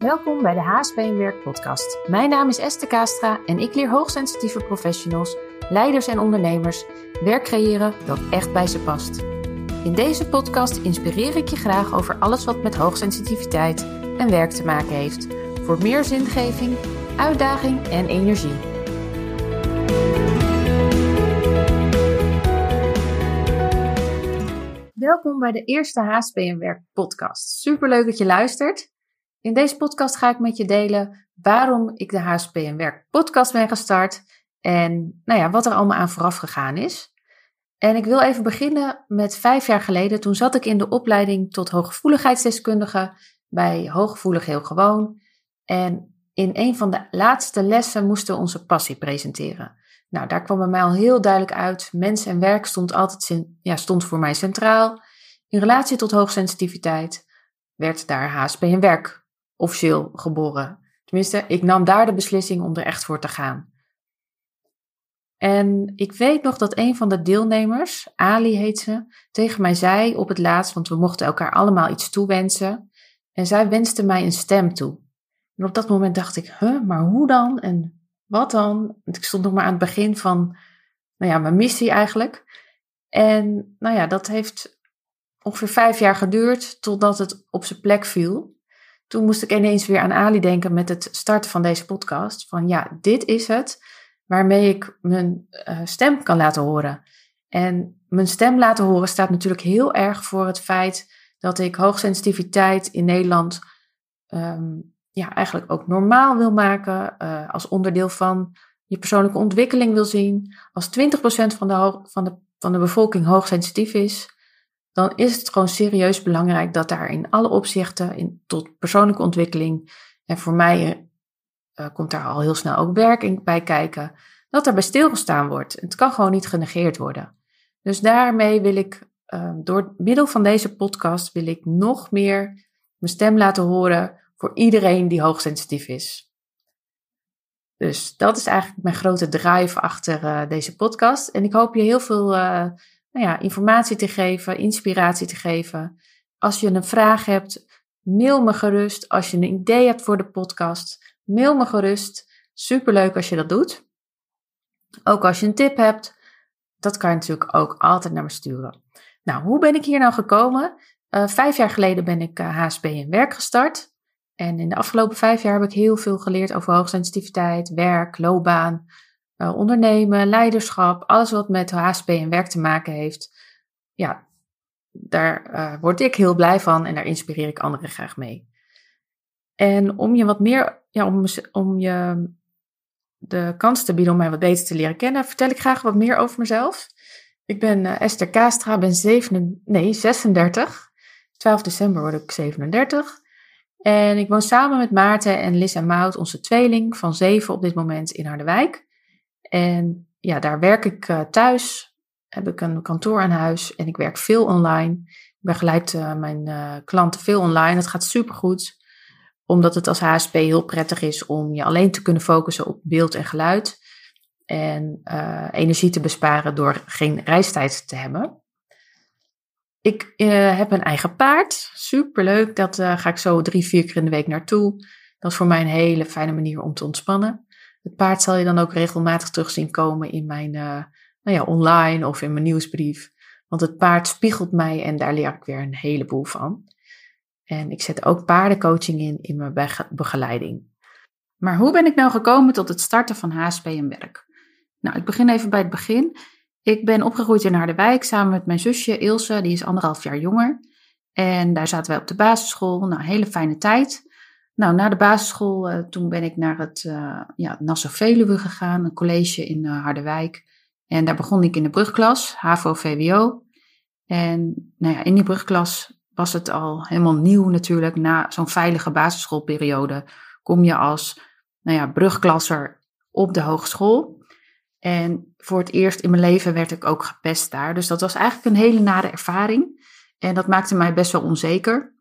Welkom bij de HSP Werk podcast. Mijn naam is Esther Kastra en ik leer hoogsensitieve professionals, leiders en ondernemers werk creëren dat echt bij ze past. In deze podcast inspireer ik je graag over alles wat met hoogsensitiviteit en werk te maken heeft. Voor meer zingeving, uitdaging en energie. Welkom bij de eerste HSP Werk podcast. Superleuk dat je luistert. In deze podcast ga ik met je delen waarom ik de HSP en Werk podcast ben gestart en nou ja, wat er allemaal aan vooraf gegaan is. En ik wil even beginnen met vijf jaar geleden. Toen zat ik in de opleiding tot hooggevoeligheidsdeskundige bij Hooggevoelig Heel Gewoon. En in een van de laatste lessen moesten we onze passie presenteren. Nou, daar kwam bij mij al heel duidelijk uit. Mens en werk stond altijd ja, stond voor mij centraal. In relatie tot hoogsensitiviteit werd daar HSP en werk officieel geboren. Tenminste, ik nam daar de beslissing om er echt voor te gaan. En ik weet nog dat een van de deelnemers, Ali heet ze, tegen mij zei op het laatst, want we mochten elkaar allemaal iets toewensen. En zij wenste mij een stem toe. En op dat moment dacht ik, huh, maar hoe dan? En wat dan? Want ik stond nog maar aan het begin van, nou ja, mijn missie eigenlijk. En nou ja, dat heeft ongeveer vijf jaar geduurd totdat het op zijn plek viel toen moest ik ineens weer aan Ali denken met het starten van deze podcast. Van ja, dit is het waarmee ik mijn uh, stem kan laten horen. En mijn stem laten horen staat natuurlijk heel erg voor het feit dat ik hoogsensitiviteit in Nederland um, ja, eigenlijk ook normaal wil maken. Uh, als onderdeel van je persoonlijke ontwikkeling wil zien. Als 20% van de, van, de, van de bevolking hoogsensitief is, dan is het gewoon serieus belangrijk dat daar in alle opzichten, in, tot persoonlijke ontwikkeling, en voor mij uh, komt daar al heel snel ook werk bij kijken, dat er bij stilgestaan wordt. Het kan gewoon niet genegeerd worden. Dus daarmee wil ik, uh, door middel van deze podcast, wil ik nog meer mijn stem laten horen voor iedereen die hoogsensitief is. Dus dat is eigenlijk mijn grote drive achter uh, deze podcast. En ik hoop je heel veel nou ja, informatie te geven, inspiratie te geven. Als je een vraag hebt, mail me gerust. Als je een idee hebt voor de podcast, mail me gerust. Superleuk als je dat doet. Ook als je een tip hebt, dat kan je natuurlijk ook altijd naar me sturen. Nou, hoe ben ik hier nou gekomen? Uh, vijf jaar geleden ben ik uh, eh, HSP in werk gestart. En in de afgelopen vijf jaar heb ik heel veel geleerd over hoogsensitiviteit, werk, loopbaan, uh, ondernemen, leiderschap, alles wat met HSP en werk te maken heeft. Ja, daar uh, word ik heel blij van en daar inspireer ik anderen graag mee. En om je wat meer, ja, om, om je de kans te bieden om mij wat beter te leren kennen, vertel ik graag wat meer over mezelf. Ik ben uh, Esther Kastra, ben 7, nee, 36. 12 december word ik 37. En ik woon samen met Maarten en Liz en Maud, onze tweeling van 7 op dit moment in Harderwijk. En ja, daar werk ik uh, thuis, heb ik een kantoor aan huis en ik werk veel online. Ik begeleid uh, mijn uh, klanten veel online. Het gaat supergoed, omdat het als HSP heel prettig is om je alleen te kunnen focussen op beeld en geluid. En energie te besparen door geen reistijd te hebben. Ik heb een eigen paard, superleuk. Dat ga ik zo drie, vier keer in de week naartoe. Dat is voor mij een hele fijne manier om te ontspannen. Het paard zal je dan ook regelmatig terug zien komen in mijn uh, nou ja, online of in mijn nieuwsbrief. Want het paard spiegelt mij en daar leer ik weer een heleboel van. En ik zet ook paardencoaching in in mijn begeleiding. Maar hoe ben ik nou gekomen tot het starten van HSP en werk? Nou, ik begin even bij het begin. Ik ben opgegroeid in Harderwijk samen met mijn zusje Ilse, die is anderhalf jaar jonger. En daar zaten wij op de basisschool. Nou, hele fijne tijd. Nou, na de basisschool, uh, toen ben ik naar het uh, ja, Nassau Veluwe gegaan, een college in uh, Harderwijk. En daar begon ik in de brugklas, HAVO-VWO. En nou ja, in die brugklas was het al helemaal nieuw natuurlijk. Na zo'n veilige basisschoolperiode kom je als nou ja, brugklasser op de hogeschool. En voor het eerst in mijn leven werd ik ook gepest daar. Dus dat was eigenlijk een hele nare ervaring. En dat maakte mij best wel onzeker.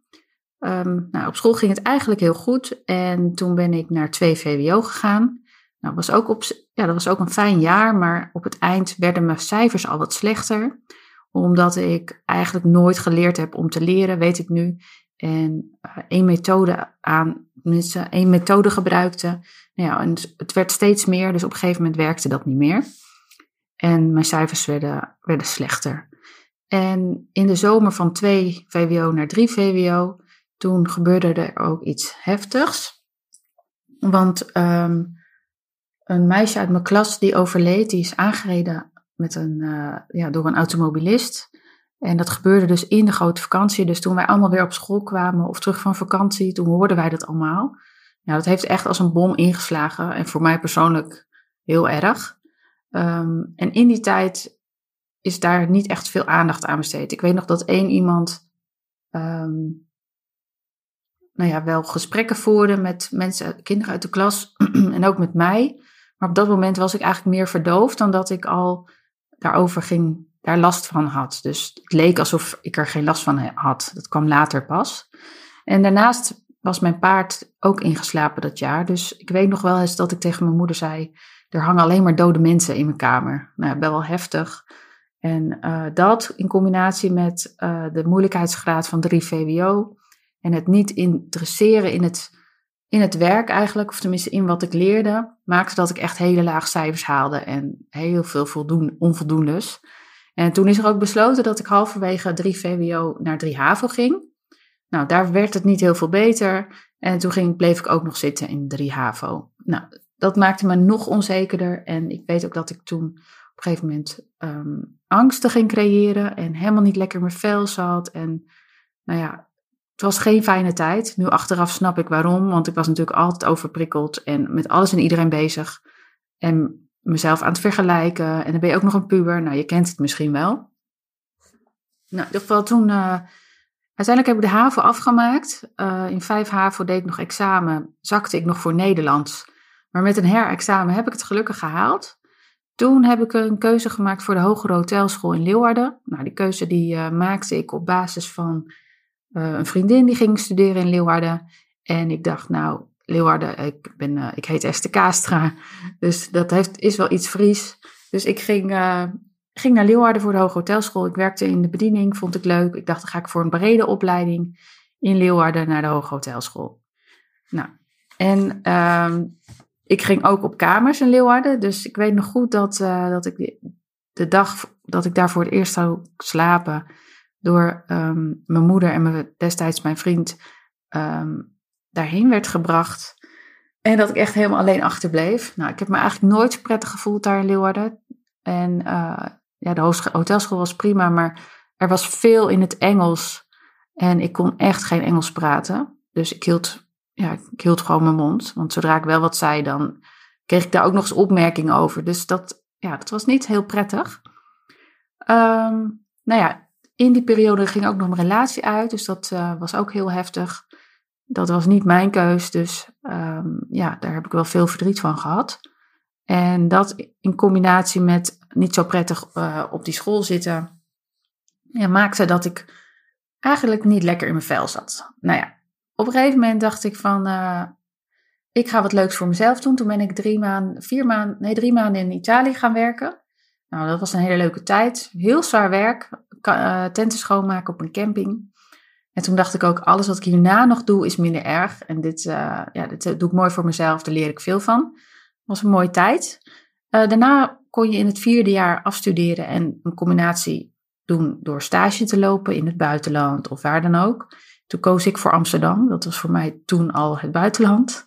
Um, nou, op school ging het eigenlijk heel goed. En toen ben ik naar 2 VWO gegaan. Nou, was ook op, ja, dat was ook een fijn jaar, maar op het eind werden mijn cijfers al wat slechter. Omdat ik eigenlijk nooit geleerd heb om te leren, weet ik nu. En uh, één methode aan tenminste één methode gebruikte. Nou ja, en het werd steeds meer, dus op een gegeven moment werkte dat niet meer. En mijn cijfers werden, werden slechter. En in de zomer van 2 VWO naar 3 VWO, toen gebeurde er ook iets heftigs. Want ehm, een meisje uit mijn klas die overleed, die is aangereden met een, uh, ja, door een automobilist. En dat gebeurde dus in de grote vakantie. Dus toen wij allemaal weer op school kwamen of terug van vakantie, toen hoorden wij dat allemaal. Ja, dat heeft echt als een bom ingeslagen. En voor mij persoonlijk heel erg. Um, en in die tijd is daar niet echt veel aandacht aan besteed. Ik weet nog dat één iemand um, nou ja, wel gesprekken voerde met mensen, kinderen uit de klas en ook met mij. Maar op dat moment was ik eigenlijk meer verdoofd dan dat ik al daarover ging, daar last van had. Dus het leek alsof ik er geen last van had. Dat kwam later pas. En daarnaast was mijn paard ook ingeslapen dat jaar. Dus ik weet nog wel eens dat ik tegen mijn moeder zei: Er hangen alleen maar dode mensen in mijn kamer. Nou, wel heftig. En uh, dat in combinatie met uh, de moeilijkheidsgraad van 3 VWO en het niet interesseren in het, in het werk eigenlijk, of tenminste in wat ik leerde, maakte dat ik echt hele laag cijfers haalde en heel veel voldoen, onvoldoendes. En toen is er ook besloten dat ik halverwege 3 VWO naar 3 HAVO ging. Nou, daar werd het niet heel veel beter. En toen ging, bleef ik ook nog zitten in 3 HAVO. Nou, dat maakte me nog onzekerder. En ik weet ook dat ik toen op een gegeven moment um, angsten ging creëren. En helemaal niet lekker mijn vel zat. En nou ja, het was geen fijne tijd. Nu achteraf snap ik waarom. Want ik was natuurlijk altijd overprikkeld. En met alles en iedereen bezig. En mezelf aan het vergelijken. En dan ben je ook nog een puber. Nou, je kent het misschien wel. Nou, in ieder geval toen... Uh, Uiteindelijk heb ik de HAVO afgemaakt. Uh, in vijf HAVO deed ik nog examen, zakte ik nog voor Nederlands. Maar met een herexamen heb ik het gelukkig gehaald. Toen heb ik een keuze gemaakt voor de Hogere Hotelschool in Leeuwarden. Nou, die keuze die uh, maakte ik op basis van uh, een vriendin die ging studeren in Leeuwarden. En ik dacht, nou, Leeuwarden, ik, ben, ik heet Esther Kaastra, dus dat heeft, is wel iets Fries. Dus ik ging ging naar Leeuwarden voor de Hoge Hotelschool. Ik werkte in de bediening, vond ik leuk. Ik dacht, dan ga ik voor een brede opleiding in Leeuwarden naar de Hoge Hotelschool. Nou, en uh, ik ging ook op kamers in Leeuwarden. Dus ik weet nog goed dat, dat ik de dag dat ik daar voor het eerst zou slapen... door um, mijn moeder en mijn, destijds mijn vriend um, daarheen werd gebracht... En dat ik echt helemaal alleen achterbleef. Nou, ik heb me eigenlijk nooit prettig gevoeld daar in Leeuwarden. En uh, ja, de hotelschool was prima, maar er was veel in het Engels. En ik kon echt geen Engels praten. Dus ik hield, ja, ik hield gewoon mijn mond. Want zodra ik wel wat zei, dan kreeg ik daar ook nog eens opmerkingen over. Dus dat, ja, dat was niet heel prettig. Um, nou ja, in die periode ging ook nog mijn relatie uit. Dus dat uh, was ook heel heftig. Dat was niet mijn keus. Dus um, ja, daar heb ik wel veel verdriet van gehad. En dat in combinatie met niet zo prettig uh, op die school zitten, ja, maakte dat ik eigenlijk niet lekker in mijn vel zat. Nou ja, op een gegeven moment dacht ik van, uh, ik ga wat leuks voor mezelf doen. Toen ben ik drie maanden, vier maanden, nee, drie maanden in Italië gaan werken. Nou, dat was een hele leuke tijd. Heel zwaar werk, tenten schoonmaken op een camping. En toen dacht ik ook, alles wat ik hierna nog doe is minder erg. En dit, uh, ja, dit doe ik mooi voor mezelf, daar leer ik veel van was een mooie tijd. Daarna kon je in het vierde jaar afstuderen en een combinatie doen door stage te lopen in het buitenland of waar dan ook. Toen koos ik voor Amsterdam. Dat was voor mij toen al het buitenland.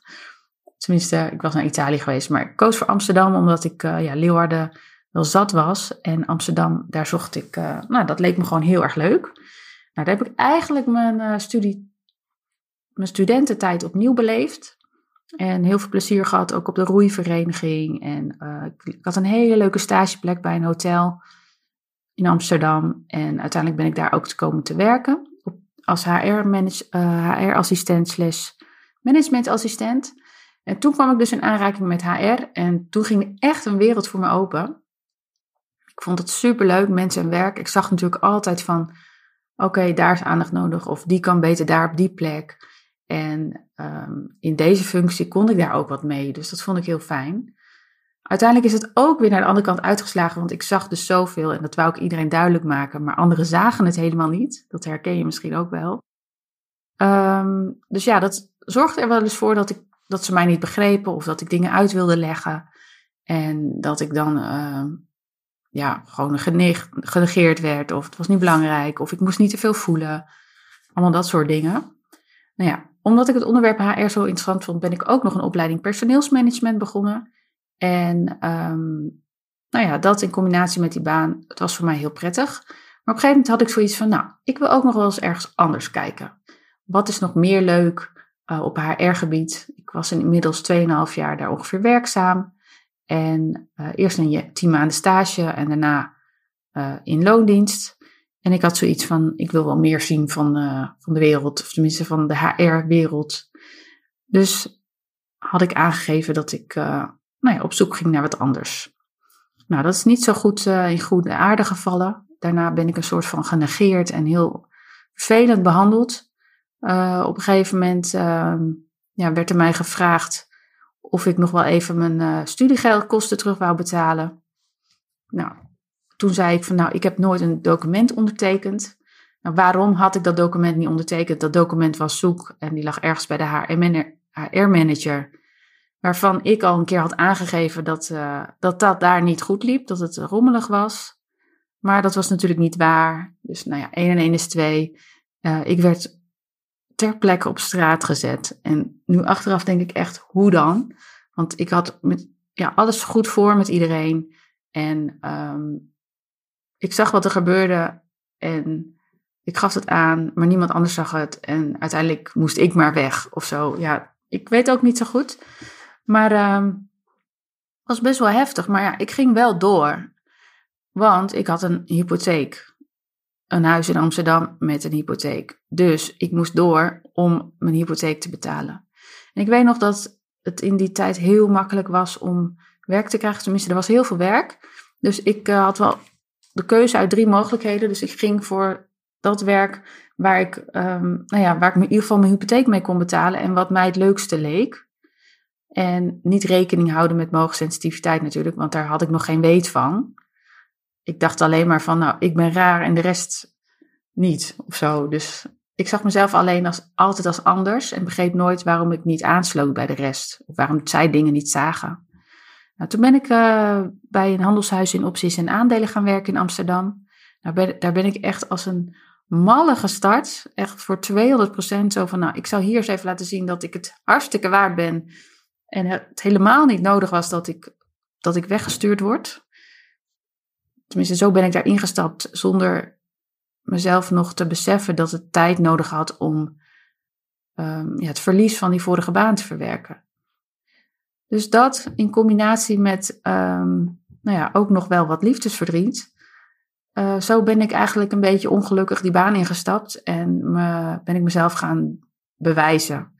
Tenminste, ik was naar Italië geweest, maar ik koos voor Amsterdam omdat ik uh, ja, Leeuwarden wel zat was. En Amsterdam, daar zocht ik, uh, nou dat leek me gewoon heel erg leuk. Nou, daar heb ik eigenlijk mijn studie, mijn studententijd opnieuw beleefd. En heel veel plezier gehad, ook op de roeivereniging. En uh, ik had een hele leuke stageplek bij een hotel in Amsterdam. En uiteindelijk ben ik daar ook te komen te werken. Op, als HR-assistent uh, slash managementassistent. En toen kwam ik dus in aanraking met HR. En toen ging echt een wereld voor me open. Ik vond het superleuk, mensen en werk. Ik zag natuurlijk altijd van, oké, daar is aandacht nodig. Of die kan beter daar op die plek. En um, in deze functie kon ik daar ook wat mee. Dus dat vond ik heel fijn. Uiteindelijk is het ook weer naar de andere kant uitgeslagen, want ik zag dus zoveel en dat wou ik iedereen duidelijk maken, maar anderen zagen het helemaal niet. Dat herken je misschien ook wel. Um, dus ja, dat, zorgde er wel eens voor dat, ik, dat ze mij niet begrepen of dat ik dingen uit wilde leggen. En dat ik dan uh, ja, gewoon genegeerd werd of het was niet belangrijk of ik moest niet te veel voelen. Allemaal dat soort dingen. Nou ja, omdat ik het onderwerp HR zo interessant vond, ben ik ook nog een opleiding personeelsmanagement begonnen. En um, nou ja, dat in combinatie met die baan, het was voor mij heel prettig. Maar op een gegeven moment had ik zoiets van, nou, ik wil ook nog wel eens ergens anders kijken. Wat is nog meer leuk uh, op HR-gebied? Ik was inmiddels 2,5 jaar daar ongeveer werkzaam. En uh, eerst een tien maanden stage en daarna uh, in loondienst. En ik had zoiets van, ik wil wel meer zien van, van de wereld, of tenminste van de HR-wereld. Dus had ik aangegeven dat ik nou ja, op zoek ging naar wat anders. Nou, dat is niet zo goed in goede aarde gevallen. Daarna ben ik een soort van genegeerd en heel vervelend behandeld. Op een gegeven moment uh, ja, werd er mij gevraagd of ik nog wel even mijn uh, studiegeldkosten terug wou betalen. Nou, toen zei ik van nou, ik heb nooit een document ondertekend. Nou, waarom had ik dat document niet ondertekend? Dat document was zoek en die lag ergens bij de HR-manager waarvan ik al een keer had aangegeven dat, uh, dat dat daar niet goed liep, dat het rommelig was. Maar dat was natuurlijk niet waar. Dus nou ja, 1 en 1 is 2. Uh, ik werd ter plekke op straat gezet. En nu achteraf denk ik echt, hoe dan? Want ik had met, ja, alles goed voor met iedereen. En um, ik zag wat er gebeurde en ik gaf het aan, maar niemand anders zag het. En uiteindelijk moest ik maar weg of zo. Ja, ik weet ook niet zo goed. Maar um, was best wel heftig. Maar ja, ik ging wel door. Want ik had een hypotheek. Een huis in Amsterdam met een hypotheek. Dus ik moest door om mijn hypotheek te betalen. En ik weet nog dat het in die tijd heel makkelijk was om werk te krijgen. Tenminste, er was heel veel werk. Dus ik uh, had wel de keuze uit drie mogelijkheden. Dus ik ging voor dat werk waar ik, um, nou ja, waar ik in ieder geval mijn hypotheek mee kon betalen. En wat mij het leukste leek. En niet rekening houden met sensitiviteit natuurlijk, want daar had ik nog geen weet van. Ik dacht alleen maar van, nou, ik ben raar en de rest niet of zo. Dus ik zag mezelf alleen als, altijd als anders en begreep nooit waarom ik niet aansloot bij de rest. Of waarom zij dingen niet zagen. Nou, toen ben ik uh, bij een handelshuis in opties en aandelen gaan werken in Amsterdam. Nou, ben, daar ben ik echt als een malle gestart. Echt voor 200% zo van, nou, ik zal hier eens even laten zien dat ik het hartstikke waard ben en het helemaal niet nodig was dat ik, dat ik weggestuurd word. Tenminste, zo ben ik daar ingestapt zonder mezelf nog te beseffen dat het tijd nodig had om um, ja, het verlies van die vorige baan te verwerken. Dus dat in combinatie met um, nou ja, ook nog wel wat liefdesverdriet. Uh, zo ben ik eigenlijk een beetje ongelukkig die baan ingestapt en me, ben ik mezelf gaan bewijzen.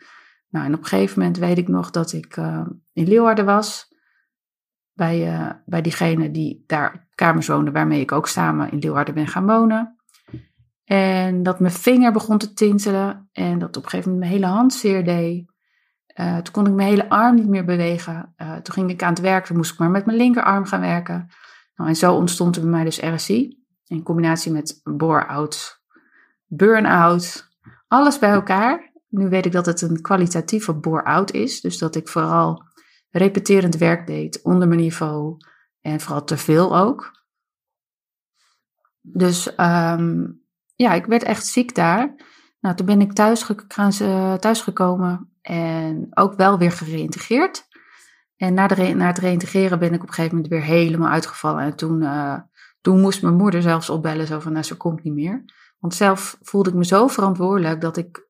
Nou, en op een gegeven moment weet ik nog dat ik uh, in Leeuwarden was. Bij, uh, bij diegene die daar kamers woonde, waarmee ik ook samen in Leeuwarden ben gaan wonen. En dat mijn vinger begon te tintelen en dat op een gegeven moment mijn hele hand zeer deed. Uh, toen kon ik mijn hele arm niet meer bewegen. toen ging ik aan het werk, toen moest ik maar met mijn linkerarm gaan werken. Nou, en zo ontstond er bij mij dus RSI. In combinatie met bore-out, burn-out, alles bij elkaar. Nu weet ik dat het een kwalitatieve bore-out is. Dus dat ik vooral repeterend werk deed onder mijn niveau. En vooral te veel ook. Dus um, ja, ik werd echt ziek daar. Nou, toen ben ik thuis, ge thuisgekomen en ook wel weer gereïntegreerd. En na, de na het reïntegreren ben ik op een gegeven moment weer helemaal uitgevallen. En toen, uh, toen moest mijn moeder zelfs opbellen, zo van, nou, ze komt niet meer. Want zelf voelde ik me zo verantwoordelijk dat ik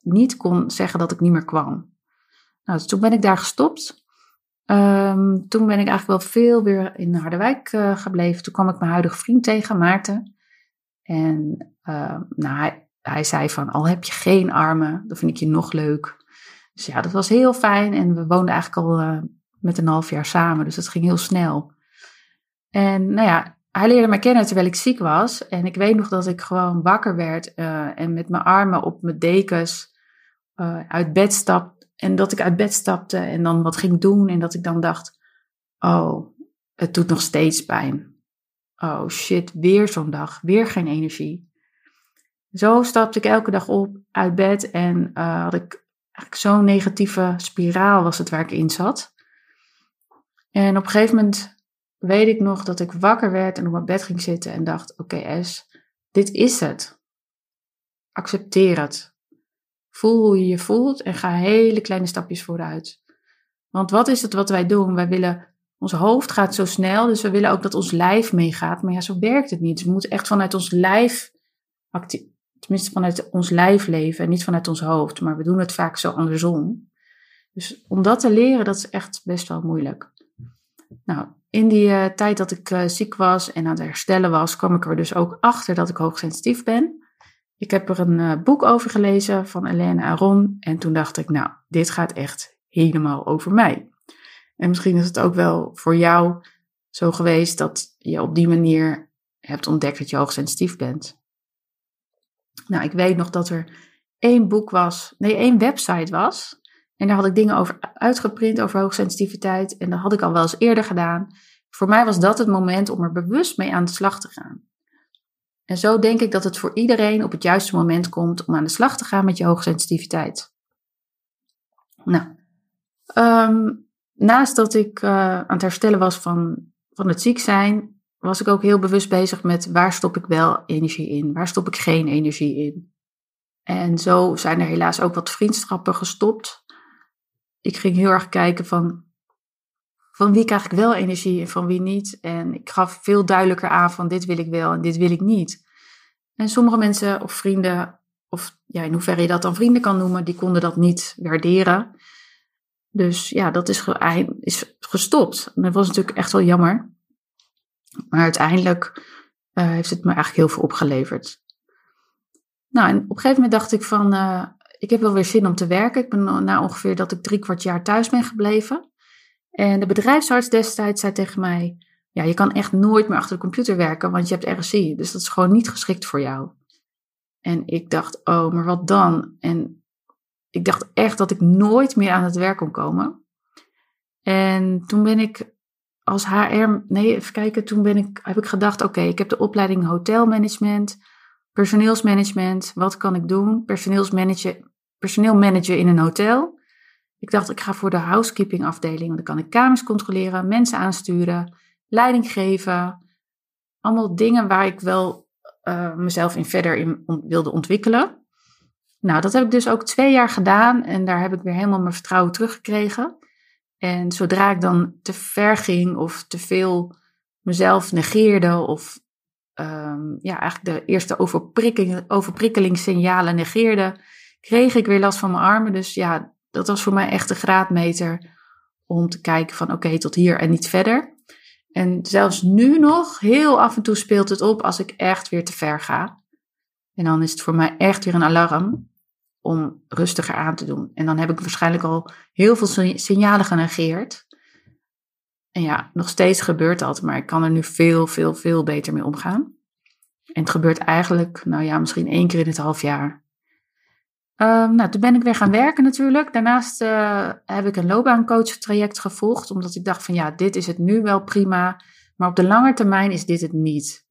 niet kon zeggen dat ik niet meer kwam. Nou, dus toen ben ik daar gestopt. Um, toen ben ik eigenlijk wel veel weer in Harderwijk uh, gebleven. Toen kwam ik mijn huidige vriend tegen, Maarten. En uh, nou, hij, hij zei van, al heb je geen armen, dan vind ik je nog leuk. Dus ja, dat was heel fijn. En we woonden eigenlijk al uh, met een half jaar samen, dus dat ging heel snel. En nou ja, hij leerde mij kennen terwijl ik ziek was. En ik weet nog dat ik gewoon wakker werd uh, en met mijn armen op mijn dekens uit bed stap. En dat ik uit bed stapte en dan wat ging doen. En dat ik dan dacht, oh, het doet nog steeds pijn. Oh shit, weer zo'n dag, weer geen energie. Zo stapte ik elke dag op uit bed en uh, had ik eigenlijk zo'n negatieve spiraal was het waar ik in zat. En op een gegeven moment weet ik nog dat ik wakker werd en op mijn bed ging zitten en dacht: Oké, S, dit is het. Accepteer het. Voel hoe je je voelt en ga hele kleine stapjes vooruit. Want wat is het wat wij doen? Wij willen, ons hoofd gaat zo snel, dus we willen ook dat ons lijf meegaat. Maar ja, zo werkt het niet. We moeten echt vanuit ons lijf, tenminste vanuit ons lijf leven en niet vanuit ons hoofd. Maar we doen het vaak zo andersom. Dus om dat te leren, dat is echt best wel moeilijk. Nou, in die uh, tijd dat ik uh, ziek was en aan het herstellen was, kwam ik er dus ook achter dat ik hoogsensitief ben. Ik heb er een uh, boek over gelezen van Helene Aron en toen dacht ik, nou, dit gaat echt helemaal over mij. En misschien is het ook wel voor jou zo geweest dat je op die manier hebt ontdekt dat je hoogsensitief bent. Nou, ik weet nog dat er één boek was, nee, één website was. En daar had ik dingen over uitgeprint over hoogsensitiviteit. En dat had ik al wel eens eerder gedaan. Voor mij was dat het moment om er bewust mee aan de slag te gaan. En zo denk ik dat het voor iedereen op het juiste moment komt om aan de slag te gaan met je hoogsensitiviteit. Nou, ehm, naast dat ik uh, aan het herstellen was van, van het ziek zijn, was ik ook heel bewust bezig met waar stop ik wel energie in, waar stop ik geen energie in. En zo zijn er helaas ook wat vriendschappen gestopt. Ik ging heel erg kijken van van wie krijg ik wel energie en van wie niet. En ik gaf veel duidelijker aan van dit wil ik wel en dit wil ik niet. En sommige mensen of vrienden, of ja, in hoeverre je dat dan vrienden kan noemen, die konden dat niet waarderen. Dus ja, dat is, is gestopt. Dat was natuurlijk echt wel jammer. Maar uiteindelijk uh, heeft het me eigenlijk heel veel opgeleverd. Nou, en op een gegeven moment dacht ik van, uh, ik heb wel weer zin om te werken. Ik ben na ongeveer dat ik drie kwart jaar thuis ben gebleven. En de bedrijfsarts destijds zei tegen mij: Ja, je kan echt nooit meer achter de computer werken, want je hebt RSI. Dus dat is gewoon niet geschikt voor jou. En ik dacht: Oh, maar wat dan? En ik dacht echt dat ik nooit meer aan het werk kon komen. En toen ben ik als HR, nee, even kijken, toen ben ik, heb ik gedacht: Oké, ik heb de opleiding hotelmanagement, personeelsmanagement. Wat kan ik doen? Personeelsmanager, personeel managen in een hotel. Ik dacht, ik ga voor de housekeeping afdeling, want dan kan ik kamers controleren, mensen aansturen, leiding geven. Allemaal dingen waar ik wel uh, mezelf in verder in wilde ontwikkelen. Nou, dat heb ik dus ook twee jaar gedaan en daar heb ik weer helemaal mijn vertrouwen teruggekregen. En zodra ik dan te ver ging of te veel mezelf negeerde of um, ja, eigenlijk de eerste overprikkeling, overprikkelingssignalen negeerde, kreeg ik weer last van mijn armen. Dus ja, dat was voor mij echt de graadmeter om te kijken van oké, tot hier en niet verder. En zelfs nu nog, heel af en toe speelt het op als ik echt weer te ver ga. En dan is het voor mij echt weer een alarm om rustiger aan te doen. En dan heb ik waarschijnlijk al heel veel signalen genegeerd. En ja, nog steeds gebeurt dat, maar ik kan er nu veel, veel, veel beter mee omgaan. En het gebeurt eigenlijk, nou ja, misschien één keer in het half jaar. Um, nou, toen ben ik weer gaan werken natuurlijk. Daarnaast uh, heb ik een loopbaancoach traject gevolgd, omdat ik dacht van ja, dit is het nu wel prima, maar op de lange termijn is dit het niet.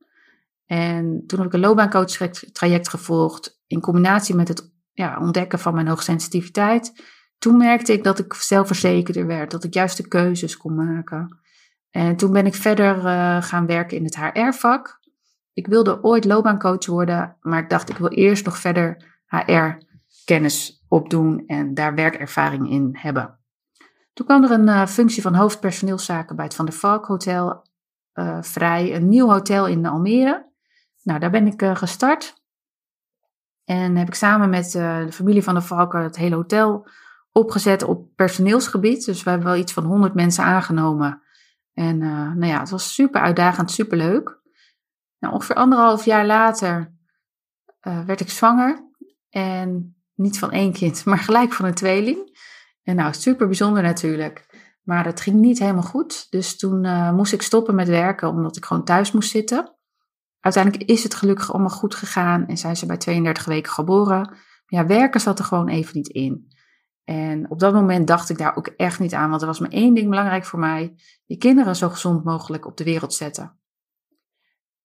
En toen heb ik een loopbaancoach traject gevolgd in combinatie met het ja, ontdekken van mijn hoogsensitiviteit. Toen merkte ik dat ik zelfverzekerder werd, dat ik juist de keuzes kon maken. En toen ben ik verder uh, gaan werken in het HR-vak. Ik wilde ooit loopbaancoach worden, maar ik dacht ik wil eerst nog verder HR kennis opdoen en daar werkervaring in hebben. Toen kwam er een uh, functie van hoofdpersoneelszaken bij het Van der Valk Hotel uh, vrij, een nieuw hotel in Almere. Nou, daar ben ik uh, gestart. En heb ik samen met de familie van de Valken het hele hotel opgezet op personeelsgebied. Dus we hebben wel iets van 100 mensen aangenomen. En nou ja, het was super uitdagend, super leuk. Nou, ongeveer anderhalf jaar later werd ik zwanger. En niet van één kind, maar gelijk van een tweeling. En nou, super bijzonder natuurlijk. Maar het ging niet helemaal goed. Dus toen uh, moest ik stoppen met werken, omdat ik gewoon thuis moest zitten. Uiteindelijk is het gelukkig allemaal goed gegaan en zijn ze bij 32 weken geboren. Ja, werken zat er gewoon even niet in. En op dat moment dacht ik daar ook echt niet aan, want er was maar één ding belangrijk voor mij: die kinderen zo gezond mogelijk op de wereld zetten.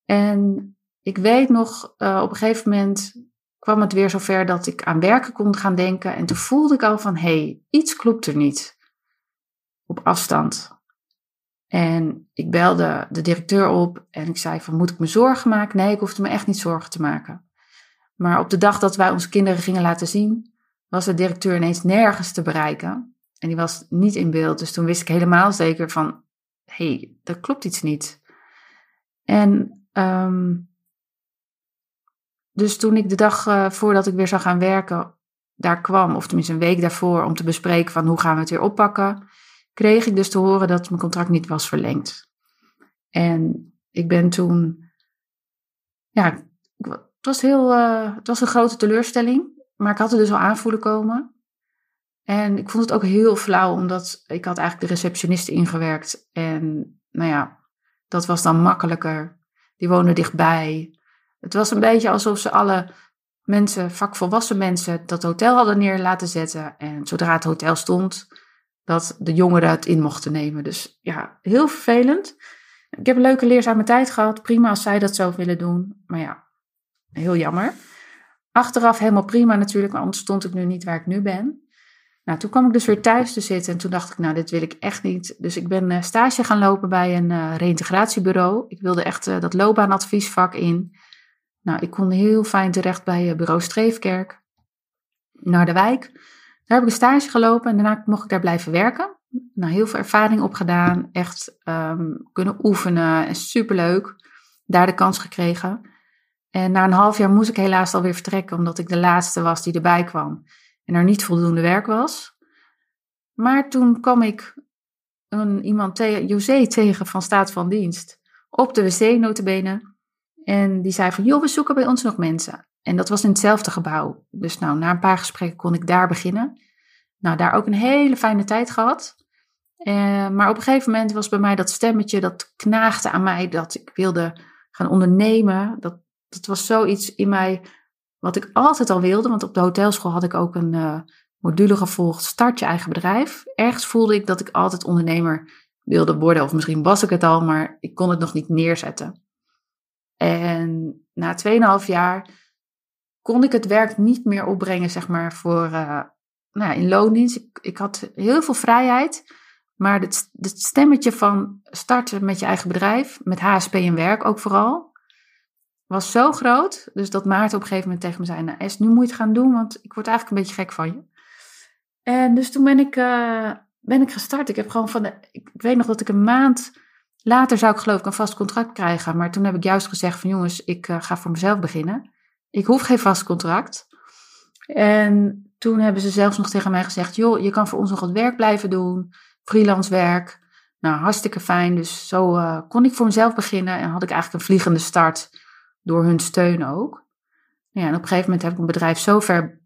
En ik weet nog, uh, op een gegeven moment kwam het weer zover dat ik aan werken kon gaan denken. En toen voelde ik al van, hé, hey, iets klopt er niet. Op afstand. En ik belde de directeur op en ik zei van, moet ik me zorgen maken? Nee, ik hoefde me echt niet zorgen te maken. Maar op de dag dat wij onze kinderen gingen laten zien, was de directeur ineens nergens te bereiken. En die was niet in beeld. Dus toen wist ik helemaal zeker van, hé, hey, dat klopt iets niet. En um, dus toen ik de dag uh, voordat ik weer zou gaan werken daar kwam, of tenminste een week daarvoor, om te bespreken van hoe gaan we het weer oppakken, kreeg ik dus te horen dat mijn contract niet was verlengd. En ik ben toen, ja, het was, heel, uh, het was een grote teleurstelling, maar ik had het dus al aanvoelen komen. En ik vond het ook heel flauw, omdat ik had eigenlijk de receptioniste ingewerkt. En nou ja, dat was dan makkelijker. Die woonde dichtbij. Het was een beetje alsof ze alle mensen, vakvolwassen mensen, dat hotel hadden neer laten zetten. En zodra het hotel stond, dat de jongeren het in mochten nemen. Dus ja, heel vervelend. Ik heb een leuke leerzame tijd gehad. Prima als zij dat zo willen doen. Maar ja, heel jammer. Achteraf helemaal prima natuurlijk, maar anders stond ik nu niet waar ik nu ben. Nou, toen kwam ik dus weer thuis te zitten en toen dacht ik, nou, dit wil ik echt niet. Dus ik ben uh, stage gaan lopen bij een uh, reïntegratiebureau. Ik wilde echt uh, dat loopbaanadviesvak in. Nou, ik kon heel fijn terecht bij bureau Streefkerk naar de wijk. Daar heb ik een stage gelopen en daarna mocht ik daar blijven werken. Nou, heel veel ervaring opgedaan, echt um, kunnen oefenen en superleuk. Daar de kans gekregen. En na een half jaar moest ik helaas alweer vertrekken, omdat ik de laatste was die erbij kwam en er niet voldoende werk was. Maar toen kwam ik een, iemand José tegen van staat van dienst op de wc notabene. En die zei van, joh, we zoeken bij ons nog mensen. En dat was in hetzelfde gebouw. Dus nou, na een paar gesprekken kon ik daar beginnen. Nou, daar ook een hele fijne tijd gehad. Uh, maar op een gegeven moment was bij mij dat stemmetje, dat knaagde aan mij, dat ik wilde gaan ondernemen. Dat, dat was zoiets in mij wat ik altijd al wilde, want op de hotelschool had ik ook een uh, module gevolgd, start je eigen bedrijf. Ergens voelde ik dat ik altijd ondernemer wilde worden, of misschien was ik het al, maar ik kon het nog niet neerzetten. En na 2,5 jaar kon ik het werk niet meer opbrengen, zeg maar, voor, uh, nou in loondienst. Ik, ik, had heel veel vrijheid, maar het, het stemmetje van starten met je eigen bedrijf, met HSP en werk ook vooral, was zo groot. Dus dat Maarten op een gegeven moment tegen me zei: Nou, Es, nu moet je het gaan doen, want ik word eigenlijk een beetje gek van je. En dus toen ben ik, uh, ben ik gestart. Ik heb gewoon van de. Ik weet nog dat ik een maand later zou ik geloof ik een vast contract krijgen. Maar toen heb ik juist gezegd: van jongens, ik uh, ga voor mezelf beginnen. Ik hoef geen vast contract. En toen hebben ze zelfs nog tegen mij gezegd: joh, je kan voor ons nog wat werk blijven doen, freelance werk. Nou, hartstikke fijn. Dus zo uh, kon ik voor mezelf beginnen en had ik eigenlijk een vliegende start door hun steun ook. Ja, en op een gegeven moment heb ik mijn bedrijf zo ver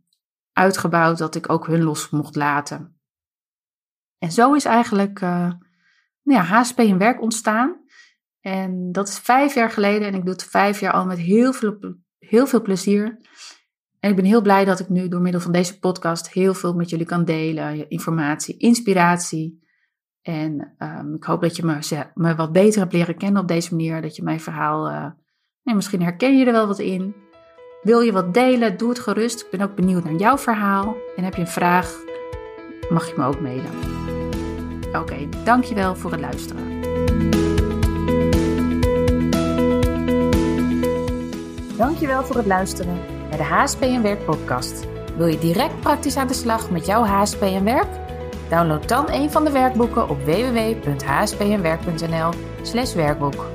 uitgebouwd dat ik ook hun los mocht laten. En zo is eigenlijk uh, nou ja, HSP in werk ontstaan. En dat is vijf jaar geleden en ik doe het vijf jaar al met heel veel, heel veel plezier. En ik ben heel blij dat ik nu door middel van deze podcast heel veel met jullie kan delen. Informatie, inspiratie. En um, ik hoop dat je me, me, wat beter hebt leren kennen op deze manier. Dat je mijn verhaal uh, misschien herken je er wel wat in. Wil je wat delen? Doe het gerust. Ik ben ook benieuwd naar jouw verhaal. En heb je een vraag? Mag je me ook mailen. Oké, okay, dankjewel voor het luisteren. Dankjewel voor het luisteren naar de HSP en Werk podcast. Wil je direct praktisch aan de slag met jouw HSP en Werk? Download dan een van de werkboeken op www.hspnwerk.nl/werkboek.